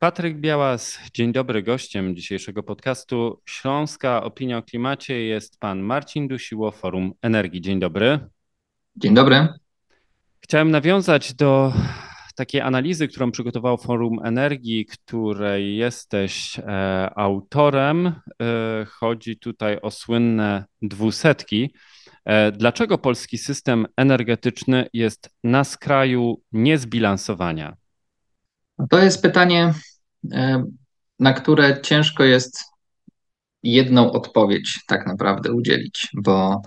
Patryk Białas, dzień dobry. Gościem dzisiejszego podcastu Śląska Opinia o Klimacie jest pan Marcin Dusiło, Forum Energii. Dzień dobry. Dzień dobry. Chciałem nawiązać do takiej analizy, którą przygotowało Forum Energii, której jesteś e, autorem. E, chodzi tutaj o słynne dwusetki. E, dlaczego polski system energetyczny jest na skraju niezbilansowania? To jest pytanie, e, na które ciężko jest jedną odpowiedź tak naprawdę udzielić, bo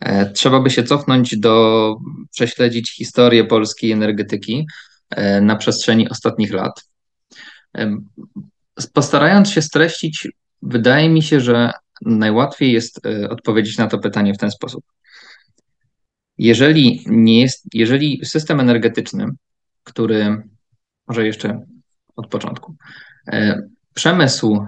e, trzeba by się cofnąć do, prześledzić historię polskiej energetyki e, na przestrzeni ostatnich lat. Postarając się streścić, wydaje mi się, że najłatwiej jest odpowiedzieć na to pytanie w ten sposób. Jeżeli nie jest, jeżeli system energetyczny, który może jeszcze od początku. E, przemysł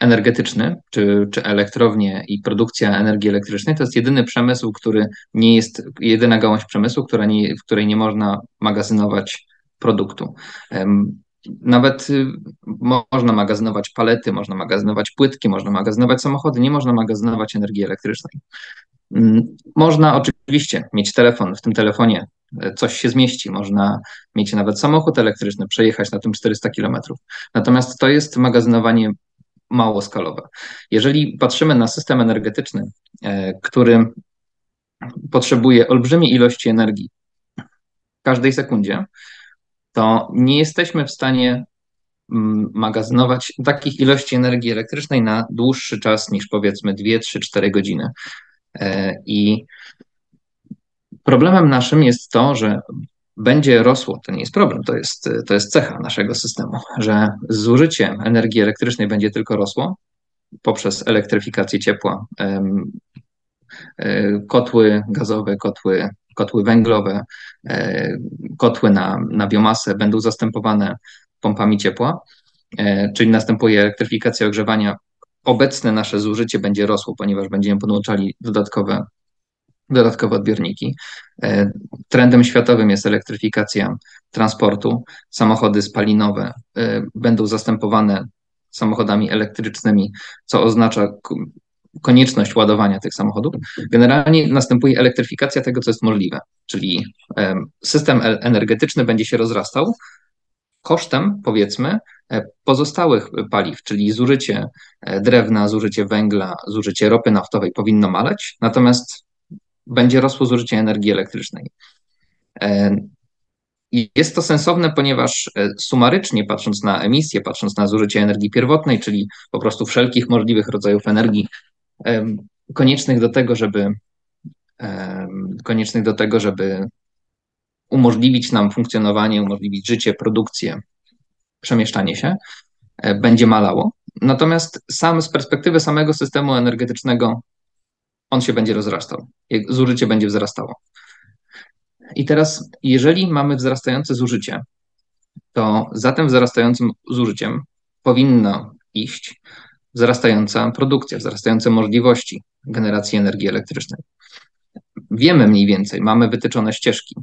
energetyczny, czy, czy elektrownie i produkcja energii elektrycznej to jest jedyny przemysł, który nie jest, jedyna gałąź przemysłu, która nie, w której nie można magazynować produktu. Nawet y, można magazynować palety, można magazynować płytki, można magazynować samochody, nie można magazynować energii elektrycznej. Mm, można oczywiście mieć telefon, w tym telefonie coś się zmieści, można mieć nawet samochód elektryczny, przejechać na tym 400 km. Natomiast to jest magazynowanie małoskalowe. Jeżeli patrzymy na system energetyczny, e, który potrzebuje olbrzymiej ilości energii w każdej sekundzie, to nie jesteśmy w stanie mm, magazynować takich ilości energii elektrycznej na dłuższy czas niż powiedzmy 2, 3, 4 godziny. E, I problemem naszym jest to, że będzie rosło, to nie jest problem, to jest, to jest cecha naszego systemu, że zużycie energii elektrycznej będzie tylko rosło poprzez elektryfikację ciepła, e, kotły gazowe, kotły, kotły węglowe, e, kotły na, na biomasę będą zastępowane pompami ciepła, czyli następuje elektryfikacja ogrzewania. Obecne nasze zużycie będzie rosło, ponieważ będziemy podłączali dodatkowe, dodatkowe odbiorniki. E, trendem światowym jest elektryfikacja transportu. Samochody spalinowe e, będą zastępowane samochodami elektrycznymi, co oznacza konieczność ładowania tych samochodów. Generalnie następuje elektryfikacja tego, co jest możliwe, czyli e, system energetyczny będzie się rozrastał kosztem, powiedzmy, pozostałych paliw, czyli zużycie drewna, zużycie węgla, zużycie ropy naftowej powinno maleć, natomiast będzie rosło zużycie energii elektrycznej. E, jest to sensowne, ponieważ sumarycznie patrząc na emisję, patrząc na zużycie energii pierwotnej, czyli po prostu wszelkich możliwych rodzajów energii koniecznych do tego, żeby koniecznych do tego, żeby umożliwić nam funkcjonowanie, umożliwić życie, produkcję przemieszczanie się e, będzie malało. Natomiast sam z perspektywy samego systemu energetycznego on się będzie rozrastał, zużycie będzie wzrastało. I teraz, jeżeli mamy wzrastające zużycie, to za tym wzrastającym zużyciem powinna iść wzrastająca produkcja, wzrastające możliwości generacji energii elektrycznej. Wiemy mniej więcej, mamy wytyczone ścieżki,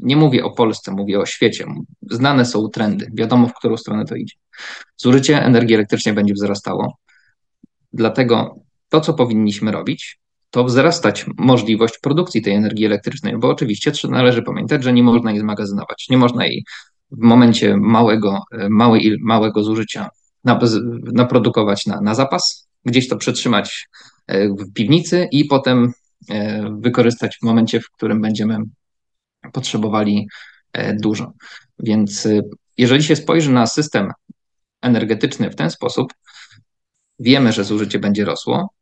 nie mówię o Polsce, mówię o świecie. Znane są trendy, wiadomo, w którą stronę to idzie. Zużycie energii elektrycznej będzie wzrastało. Dlatego to, co powinniśmy robić, to wzrastać możliwość produkcji tej energii elektrycznej, bo oczywiście należy pamiętać, że nie można jej zmagazynować. Nie można jej w momencie małego, małej, małego zużycia naprodukować na, na zapas, gdzieś to przetrzymać e, w piwnicy i potem e, wykorzystać w momencie, w którym będziemy potrzebowali e, dużo. Więc e, jeżeli się spojrzy na system energetyczny w ten sposób, wiemy, że zużycie będzie rosło.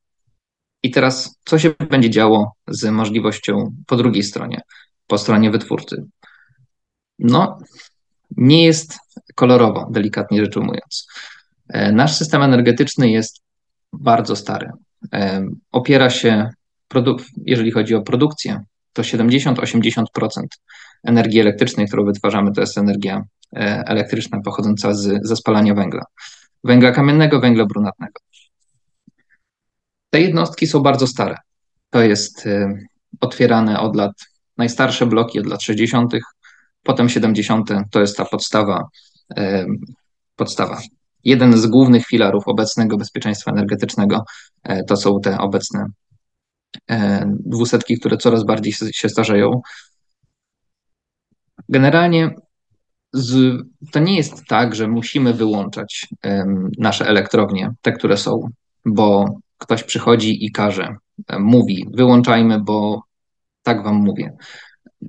I teraz, co się będzie działo z możliwością po drugiej stronie, po stronie wytwórcy? No, nie jest kolorowo, delikatnie rzecz ujmując. E, nasz system energetyczny jest bardzo stary. Opiera się, jeżeli chodzi o produkcję, to 70-80% energii elektrycznej, którą wytwarzamy, to jest energia e, elektryczna pochodząca z, ze spalania węgla. Węgla kamiennego, węgla brunatnego. Te jednostki są bardzo stare. To jest e, otwierane od lat, najstarsze bloki od lat 60., potem 70. to jest ta podstawa podstawa. Jeden z głównych filarów obecnego bezpieczeństwa energetycznego to są te obecne dwusetki, które coraz bardziej się starzeją. Generalnie z, to nie jest tak, że musimy wyłączać nasze elektrownie, te, które są, bo ktoś przychodzi i każe, mówi, wyłączajmy, bo tak wam mówię.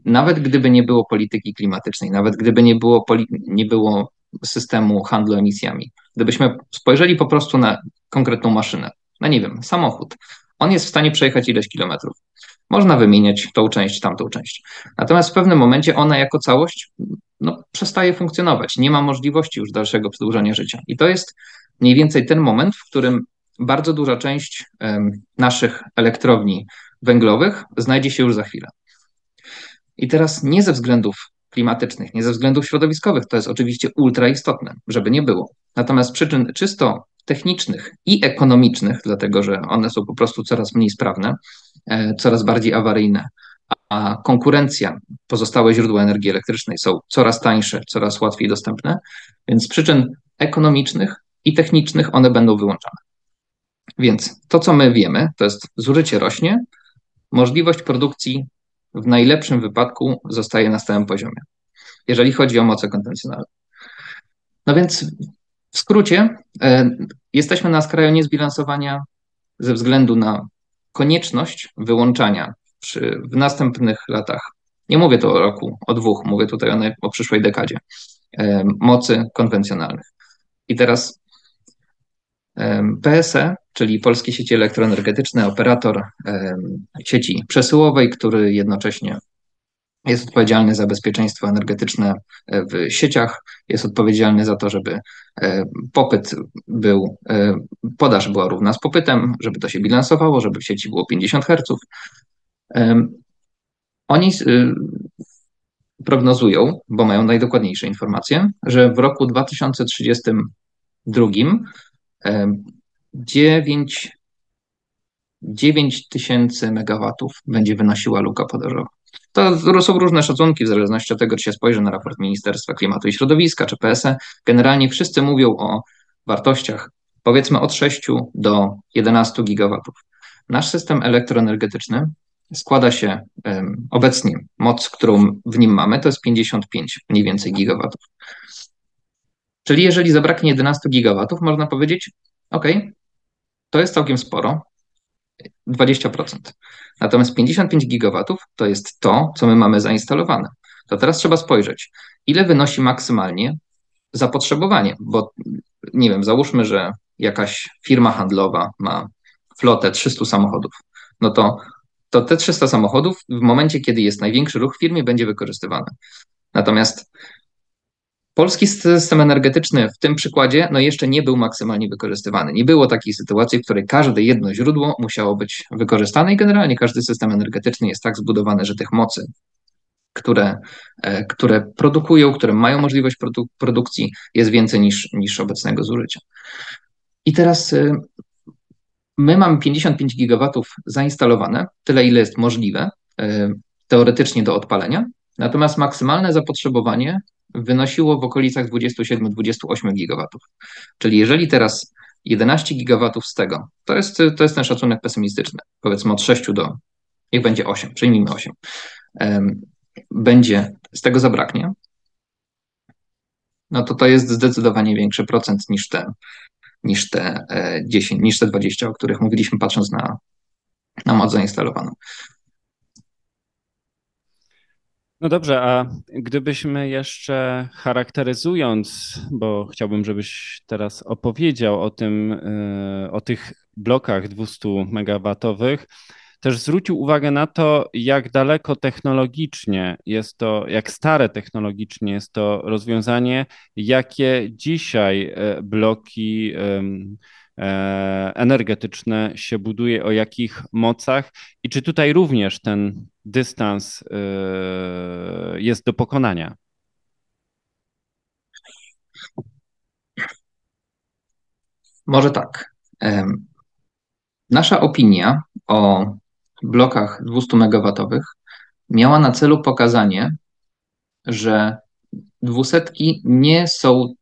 Nawet gdyby nie było polityki klimatycznej, nawet gdyby nie było, nie było systemu handlu emisjami, gdybyśmy spojrzeli po prostu na konkretną maszynę, na nie wiem, samochód, on jest w stanie przejechać ileś kilometrów. Można wymieniać tą część, tamtą część. Natomiast w pewnym momencie ona jako całość no, przestaje funkcjonować. Nie ma możliwości już dalszego przedłużania życia. I to jest mniej więcej ten moment, w którym bardzo duża część naszych elektrowni węglowych znajdzie się już za chwilę. I teraz nie ze względów klimatycznych, nie ze względów środowiskowych, to jest oczywiście ultra istotne, żeby nie było. Natomiast przyczyn czysto technicznych i ekonomicznych, dlatego że one są po prostu coraz mniej sprawne, e, coraz bardziej awaryjne, a konkurencja, pozostałe źródła energii elektrycznej są coraz tańsze, coraz łatwiej dostępne, więc z przyczyn ekonomicznych i technicznych one będą wyłączane. Więc to, co my wiemy, to jest zużycie rośnie, możliwość produkcji w najlepszym wypadku zostaje na stałym poziomie, jeżeli chodzi o moce konwencjonalne. No więc w skrócie, e, jesteśmy na skraju niezbilansowania ze względu na konieczność wyłączania przy, w następnych latach, nie mówię tu o roku, o dwóch, mówię tutaj o, o przyszłej dekadzie, e, mocy konwencjonalnych. I teraz PSE, czyli Polskie Sieci Elektroenergetyczne, operator sieci przesyłowej, który jednocześnie jest odpowiedzialny za bezpieczeństwo energetyczne e, w sieciach, jest odpowiedzialny za to, żeby e, popyt był, e, podaż była równa z popytem, żeby to się bilansowało, żeby w sieci było 50 Hz. Oni prognozują, bo mają najdokładniejsze informacje, że w roku 2032 9, 9 tysięcy megawatów będzie wynosiła luka podażowa. To są różne szacunki w zależności od tego, czy się spojrzy na raport Ministerstwa Klimatu i Środowiska czy PSE. Generalnie wszyscy mówią o wartościach powiedzmy od 6 do 11 gigawatów. Nasz system elektroenergetyczny składa się um, obecnie, moc, którą w nim mamy, to jest 55 mniej więcej gigawatów. Czyli jeżeli zabraknie 11 gigawatów, można powiedzieć, OK, to jest całkiem sporo, 20%. Natomiast 55 gigawatów to jest to, co my mamy zainstalowane. To teraz trzeba spojrzeć, ile wynosi maksymalnie zapotrzebowanie, bo nie wiem, załóżmy, że jakaś firma handlowa ma flotę 300 samochodów. No to, to te 300 samochodów w momencie, kiedy jest największy ruch w firmie, będzie wykorzystywane. Natomiast Polski system energetyczny w tym przykładzie no jeszcze nie był maksymalnie wykorzystywany. Nie było takiej sytuacji, w której każde jedno źródło musiało być wykorzystane i generalnie każdy system energetyczny jest tak zbudowany, że tych mocy, które, e, które produkują, które mają możliwość produ produkcji, jest więcej niż, niż obecnego zużycia. I teraz e, my mamy 55 gigawatów zainstalowane, tyle ile jest możliwe e, teoretycznie do odpalenia, natomiast maksymalne zapotrzebowanie wynosiło w okolicach 27-28 gigawatów. Czyli jeżeli teraz 11 gigawatów z tego, to jest, to jest ten szacunek pesymistyczny, powiedzmy od 6 do, niech będzie 8, przyjmijmy 8, będzie, z tego zabraknie, no to to jest zdecydowanie większy procent niż te, niż te 10, e, niż te 20, o których mówiliśmy patrząc na, na moc zainstalowaną. No dobrze, a gdybyśmy jeszcze charakteryzując, bo chciałbym, żebyś teraz opowiedział o tym, e, o tych blokach 200 megawatowych, też zwrócił uwagę na to, jak daleko technologicznie jest to, jak stare technologicznie jest to rozwiązanie, jakie dzisiaj e, bloki energetyczne się buduje, o jakich mocach i czy tutaj również ten dystans e, jest do pokonania? Może tak. Nasza opinia o blokach 200 MW miała na celu pokazanie, że dwusetki nie są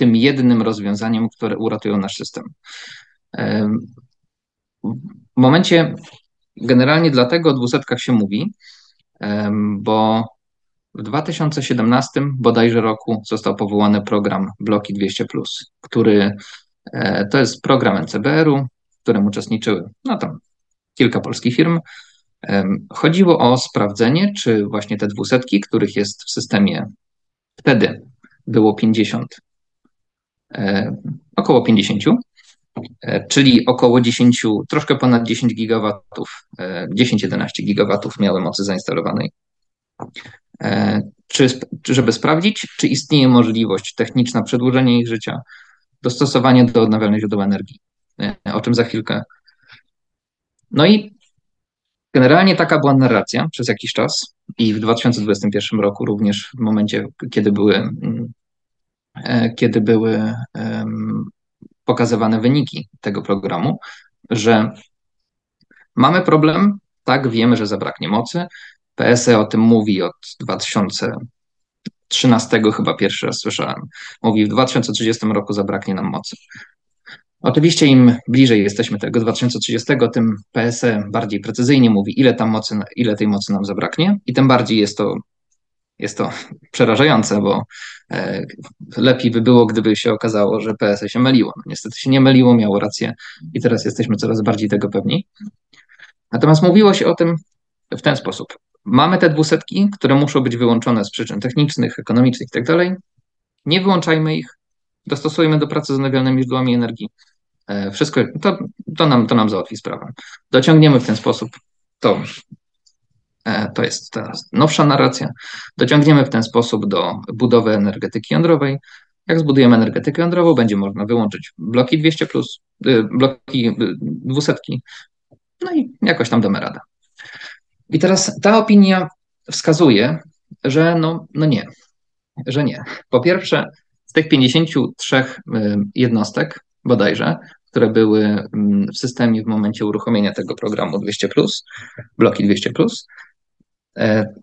tym jednym rozwiązaniem, które uratują nasz system. W momencie, generalnie dlatego o dwusetkach się mówi, bo w 2017 bodajże roku został powołany program Bloki 200, który e, to jest program NCBR-u, w którym uczestniczyły no tam kilka polskich firm. Chodziło o sprawdzenie, czy właśnie te dwusetki, których jest w systemie wtedy było 50, e, około 50, e, czyli około 10, troszkę ponad 10 gigawatów, 10-11 gigawatów miały mocy zainstalowanej. E, czy, żeby sprawdzić, czy istnieje możliwość techniczna przedłużenia ich życia, dostosowanie do odnawialnych źródeł energii, e, o czym za chwilkę. No i generalnie taka była narracja przez jakiś czas i w 2021 roku również w momencie, kiedy były, mm, e, kiedy były pokazywane wyniki tego programu, że mamy problem, tak, wiemy, że zabraknie mocy, PSE o tym mówi od 2013 chyba pierwszy raz słyszałem. Mówi, w 2030 roku zabraknie nam mocy. Oczywiście im bliżej jesteśmy tego 2030, tym PSE bardziej precyzyjnie mówi, ile, tam mocy, ile tej mocy nam zabraknie i tym bardziej jest to, jest to przerażające, bo e, lepiej by było, gdyby się okazało, że PSE się myliło. No, niestety się nie myliło, miało rację i teraz jesteśmy coraz bardziej tego pewni. Natomiast mówiło się o tym w ten sposób. Mamy te dwusetki, które muszą być wyłączone z przyczyn technicznych, ekonomicznych itd. Tak Nie wyłączajmy ich, dostosujmy do pracy z odnawialnymi źródłami energii. E, wszystko to, to, nam, to nam załatwi sprawę. Dociągniemy w ten sposób to. E, to jest teraz nowsza narracja. Dociągniemy w ten sposób do budowy energetyki jądrowej. Jak zbudujemy energetykę jądrową, będzie można wyłączyć bloki 200, plus, y, bloki y, dwusetki, no i jakoś tam damy radę. I teraz ta opinia wskazuje, że no, no nie, że nie. Po pierwsze, z tych 53 y, jednostek bodajże, które były mm, w systemie w momencie uruchomienia tego programu 200, bloki 200, e,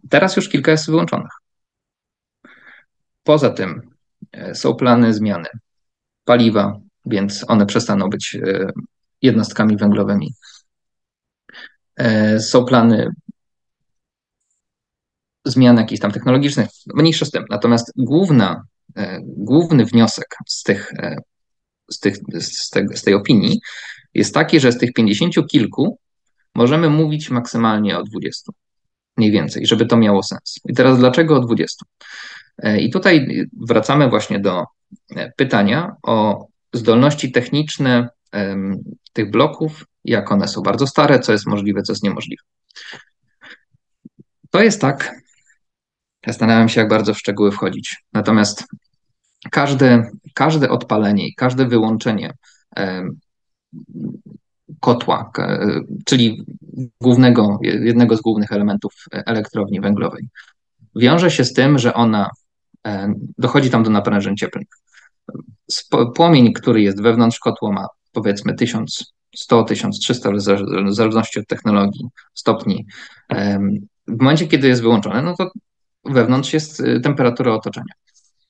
teraz już kilka jest wyłączonych. Poza tym e, są plany zmiany paliwa, więc one przestaną być e, jednostkami węglowymi. Są plany zmian jakichś tam technologicznych, mniejsza z tym. Natomiast główna, e, główny wniosek z, tych, e, z, tych, z, te, z tej opinii jest taki, że z tych pięćdziesięciu kilku możemy mówić maksymalnie o 20, mniej więcej, żeby to miało sens. I teraz dlaczego o 20? E, I tutaj wracamy właśnie do pytania o zdolności techniczne tych bloków, jak one są bardzo stare, co jest możliwe, co jest niemożliwe. To jest tak, Zastanawiam się, jak bardzo w szczegóły wchodzić. Natomiast każde, każde odpalenie i każde wyłączenie kotła, czyli głównego, jednego z głównych elementów elektrowni węglowej, wiąże się z tym, że ona dochodzi tam do naprężeń cieplnych. Płomień, który jest wewnątrz kotła, ma powiedzmy 1100, 1300, w zależności od technologii, stopni. W momencie, kiedy jest wyłączone, no to wewnątrz jest y, temperatura otoczenia.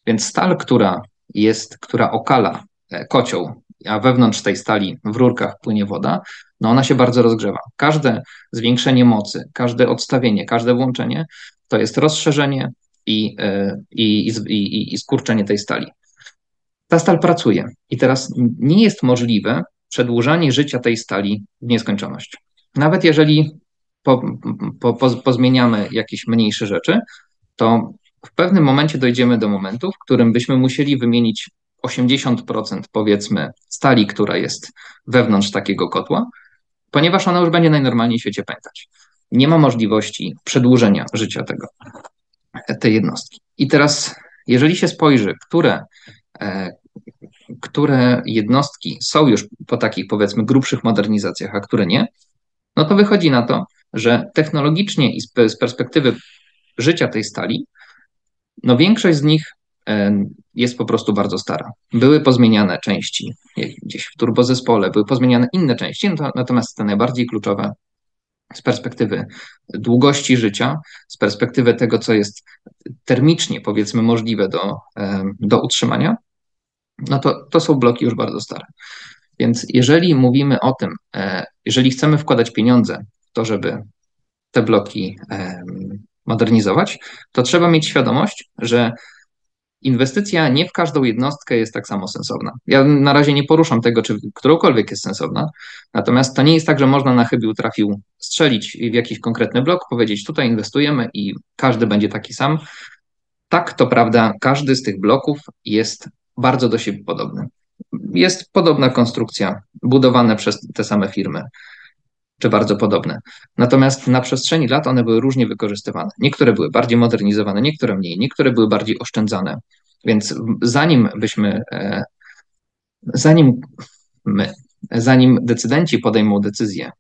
Więc stal, która jest, która okala e, kocioł, a wewnątrz tej stali w rurkach płynie woda, no ona się bardzo rozgrzewa. Każde zwiększenie mocy, każde odstawienie, każde włączenie to jest rozszerzenie i, e, i, i, i skurczenie tej stali. Ta stal pracuje i teraz nie jest możliwe przedłużanie życia tej stali w nieskończoność. Nawet jeżeli po, po, po, pozmieniamy jakieś mniejsze rzeczy, to w pewnym momencie dojdziemy do momentu, w którym byśmy musieli wymienić 80% powiedzmy stali, która jest wewnątrz takiego kotła, ponieważ ona już będzie najnormalniej w świecie pękać. Nie ma możliwości przedłużenia życia tego, tej jednostki. I teraz, jeżeli się spojrzy, które, e, które jednostki są już po takich powiedzmy grubszych modernizacjach, a które nie, no to wychodzi na to, że technologicznie i z perspektywy życia tej stali, no większość z nich jest po prostu bardzo stara. Były pozmieniane części gdzieś w turbozespole, były pozmieniane inne części, natomiast te najbardziej kluczowe z perspektywy długości życia, z z perspektywy tego, co jest termicznie, powiedzmy, możliwe do, do utrzymania, no to, to są bloki już bardzo stare. Więc jeżeli mówimy o tym, e, jeżeli chcemy wkładać pieniądze w to, żeby te bloki modernizować, to trzeba mieć świadomość, że inwestycja nie w każdą jednostkę jest tak samo sensowna. Ja na razie nie poruszam tego, czy którąkolwiek jest sensowna, natomiast to nie jest tak, że można na chybił trafił strzelić w jakiś konkretny blok, powiedzieć tutaj inwestujemy i każdy będzie taki sam. Tak, to prawda, każdy z tych bloków jest bardzo do siebie podobny. Jest podobna konstrukcja, budowane przez te same firmy czy bardzo podobne. Natomiast na przestrzeni lat one były różnie wykorzystywane. Niektóre były bardziej modernizowane, niektóre mniej, niektóre były bardziej oszczędzane. Więc zanim byśmy, e, zanim my, zanim decydenci podejmą decyzję,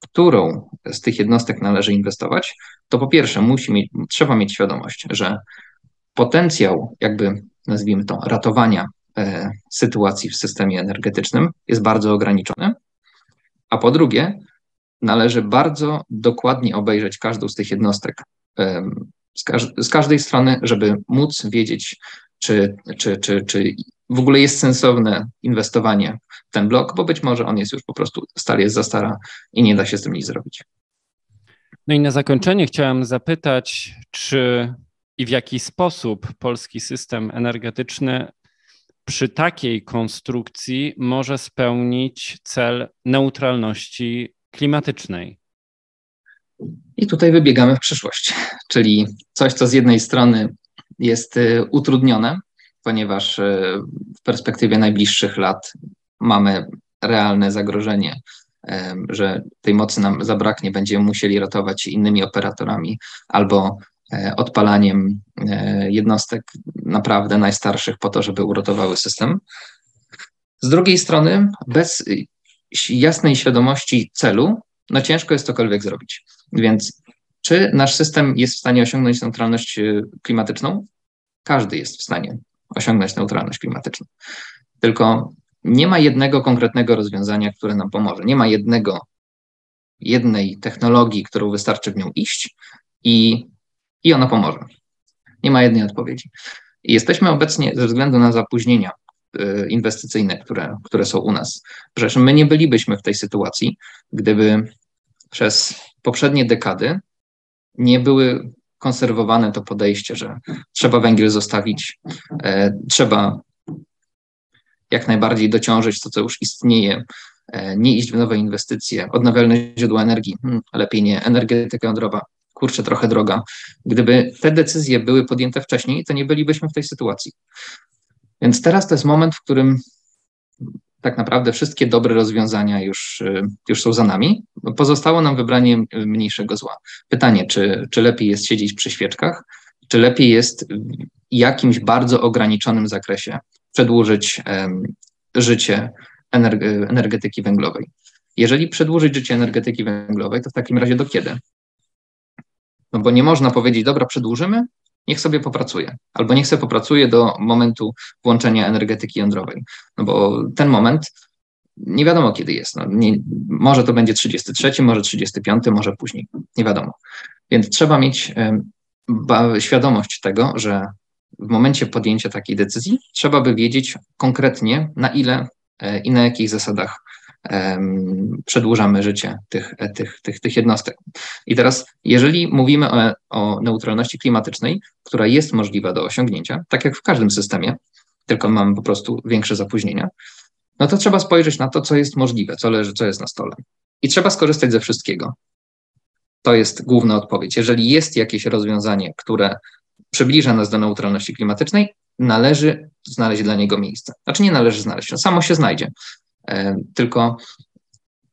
którą z tych jednostek należy inwestować, to po pierwsze musi mieć, trzeba mieć świadomość, że potencjał, jakby nazwijmy to, ratowania e, sytuacji w systemie energetycznym jest bardzo ograniczony. A po drugie, należy bardzo dokładnie obejrzeć każdą z tych jednostek z, każ z każdej strony, żeby móc wiedzieć, czy, czy, czy, czy w ogóle jest sensowne inwestowanie w ten blok, bo być może on jest już po prostu stary, jest za stara i nie da się z tym nic zrobić. No i na zakończenie chciałem zapytać, czy i w jaki sposób polski system energetyczny przy takiej konstrukcji może spełnić cel neutralności klimatycznej. I tutaj wybiegamy w przyszłość, czyli coś, co z jednej strony jest y, utrudnione, ponieważ y, w perspektywie najbliższych lat mamy realne zagrożenie, że tej mocy nam zabraknie, będziemy musieli ratować innymi operatorami albo e, odpalaniem e, jednostek naprawdę najstarszych po to, żeby uratowały system. Z drugiej strony, bez jasnej świadomości celu, no ciężko jest cokolwiek zrobić. Więc czy nasz system jest w stanie osiągnąć neutralność y, klimatyczną? Każdy jest w stanie osiągnąć neutralność klimatyczną. Tylko nie ma jednego konkretnego rozwiązania, które nam pomoże. Nie ma jednego, jednej technologii, którą wystarczy w nią iść i, i ona pomoże. Nie ma jednej odpowiedzi. Jesteśmy obecnie, ze względu na zapóźnienia inwestycyjne, które, które są u nas. Przecież my nie bylibyśmy w tej sytuacji, gdyby przez poprzednie dekady nie były konserwowane to podejście, że trzeba węgiel zostawić, e, trzeba jak najbardziej dociążyć to, co już istnieje, e, nie iść w nowe inwestycje, odnawialne źródła energii, hmm, lepiej nie, energetyka jądrowa, kurczę, trochę droga. Gdyby te decyzje były podjęte wcześniej, to nie bylibyśmy w tej sytuacji. Więc teraz to jest moment, w którym tak naprawdę wszystkie dobre rozwiązania już, y, już są za nami. Pozostało nam wybranie mniejszego zła. Pytanie, czy, czy lepiej jest siedzieć przy świeczkach, czy lepiej jest w jakimś bardzo ograniczonym zakresie przedłużyć um, życie energetyki węglowej. Jeżeli przedłużyć życie energetyki węglowej, to w takim razie do kiedy? No bo nie można powiedzieć, dobra, przedłużymy, niech sobie popracuje, albo niech sobie popracuje do momentu włączenia energetyki jądrowej. No bo ten moment nie wiadomo kiedy jest. No, nie, może to będzie 33, może 35, może później. Nie wiadomo. Więc trzeba mieć y, świadomość tego, że w momencie podjęcia takiej decyzji trzeba by wiedzieć konkretnie na ile y, i na jakich zasadach przedłużamy życie tych, tych, tych, tych jednostek. I teraz, jeżeli mówimy o, o neutralności klimatycznej, która jest możliwa do osiągnięcia, tak jak w każdym systemie, tylko mamy po prostu większe zapóźnienia, no to trzeba spojrzeć na to, co jest możliwe, co leży, co jest na stole. I trzeba skorzystać ze wszystkiego. To jest główna odpowiedź. Jeżeli jest jakieś rozwiązanie, które przybliża nas do neutralności klimatycznej, należy znaleźć dla niego miejsce. Znaczy nie należy znaleźć, no samo się znajdzie. E, tylko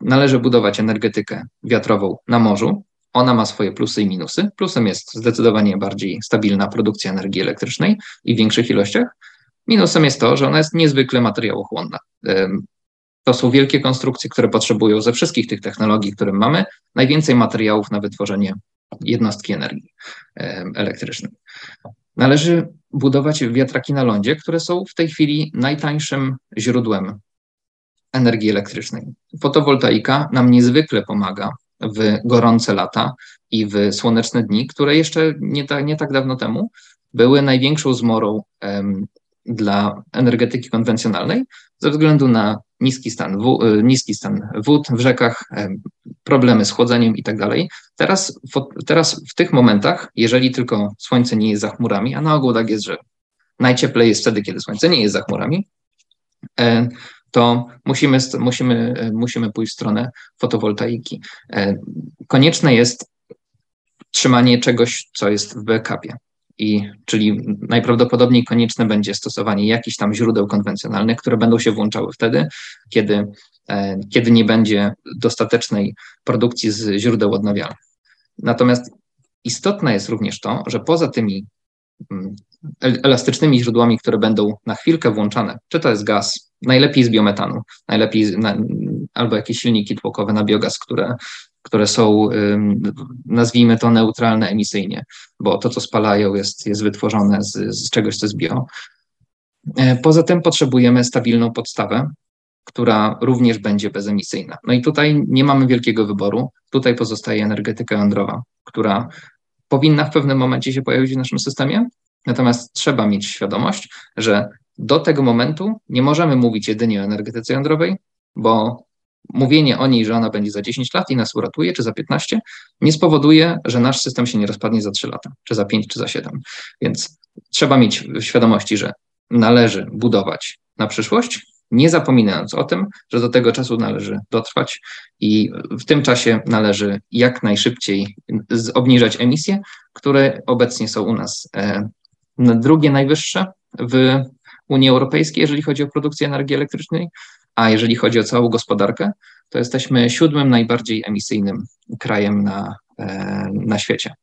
należy budować energetykę wiatrową na morzu. Ona ma swoje plusy i minusy. Plusem jest zdecydowanie bardziej stabilna produkcja energii elektrycznej i w większych ilościach. Minusem jest to, że ona jest niezwykle materiałochłonna. E, to są wielkie konstrukcje, które potrzebują ze wszystkich tych technologii, które mamy, najwięcej materiałów na wytworzenie jednostki energii e, elektrycznej. Należy budować wiatraki na lądzie, które są w tej chwili najtańszym źródłem energii elektrycznej. Fotowoltaika nam niezwykle pomaga w gorące lata i w słoneczne dni, które jeszcze nie, ta, nie tak dawno temu były największą zmorą um, dla energetyki konwencjonalnej ze względu na niski stan, e, niski stan wód w rzekach, problemy z chłodzeniem i tak. Teraz, teraz w tych momentach, jeżeli tylko słońce nie jest za chmurami, a na ogół tak jest, że najcieplej jest wtedy, kiedy słońce nie jest za chmurami, e, to musimy, musimy, e, musimy pójść w stronę fotowoltaiki. Konieczne jest trzymanie czegoś, co jest w backupie i czyli najprawdopodobniej konieczne będzie stosowanie jakichś tam źródeł konwencjonalnych, które będą się włączały wtedy, kiedy, e, kiedy nie będzie dostatecznej produkcji z źródeł odnawialnych. Natomiast istotne jest również to, że poza tymi mm, elastycznymi źródłami, które będą na chwilkę włączane, czy to jest gaz, najlepiej z biometanu, najlepiej na, albo jakieś silniki tłokowe na biogaz, które które są, nazwijmy to, neutralne emisyjnie, bo to, co spalają, jest, jest wytworzone z, z czegoś, co jest bio. E, poza tym potrzebujemy stabilną podstawę, która również będzie bezemisyjna. No i tutaj nie mamy wielkiego wyboru. Tutaj pozostaje energetyka jądrowa, która powinna w pewnym momencie się pojawić w naszym systemie, natomiast trzeba mieć świadomość, że do tego momentu nie możemy mówić jedynie o energetyce jądrowej, bo mówienie o niej, że ona będzie za 10 lat i nas uratuje, czy za 15, nie spowoduje, że nasz system się nie rozpadnie za 3 lata, czy za 5, czy za 7. Więc trzeba mieć świadomości, że należy budować na przyszłość, nie zapominając o tym, że do tego czasu należy dotrwać i w tym czasie należy jak najszybciej obniżać emisje, które obecnie są u nas e, drugie najwyższe w Unii Europejskiej, jeżeli chodzi o produkcję energii elektrycznej, a jeżeli chodzi o całą gospodarkę, to jesteśmy siódmym najbardziej emisyjnym krajem na, e, na świecie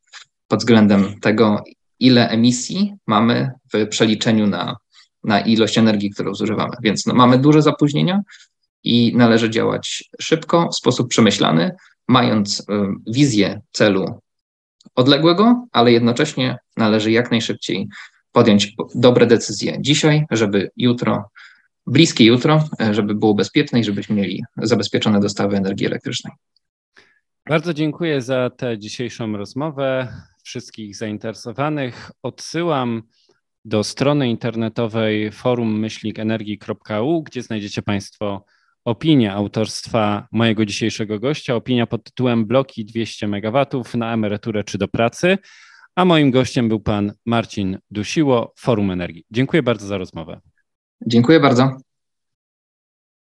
pod względem tego, ile emisji mamy w przeliczeniu na, na ilość energii, którą zużywamy. Więc no, mamy duże zapóźnienia i należy działać szybko, w sposób przemyślany, mając y, wizję celu odległego, ale jednocześnie należy jak najszybciej podjąć dobre decyzje dzisiaj, żeby jutro bliskie jutro, żeby było bezpieczne i żebyśmy mieli zabezpieczone dostawy energii elektrycznej. Bardzo dziękuję za tę dzisiejszą rozmowę. Wszystkich zainteresowanych odsyłam do strony internetowej forummyślnikenergii.eu, gdzie znajdziecie Państwo opinię autorstwa mojego dzisiejszego gościa. Opinia pod tytułem Bloki 200 MW na emeryturę czy do pracy. A moim gościem był pan Marcin Dusiło, Forum Energii. Dziękuję bardzo za rozmowę. Dziękuję bardzo.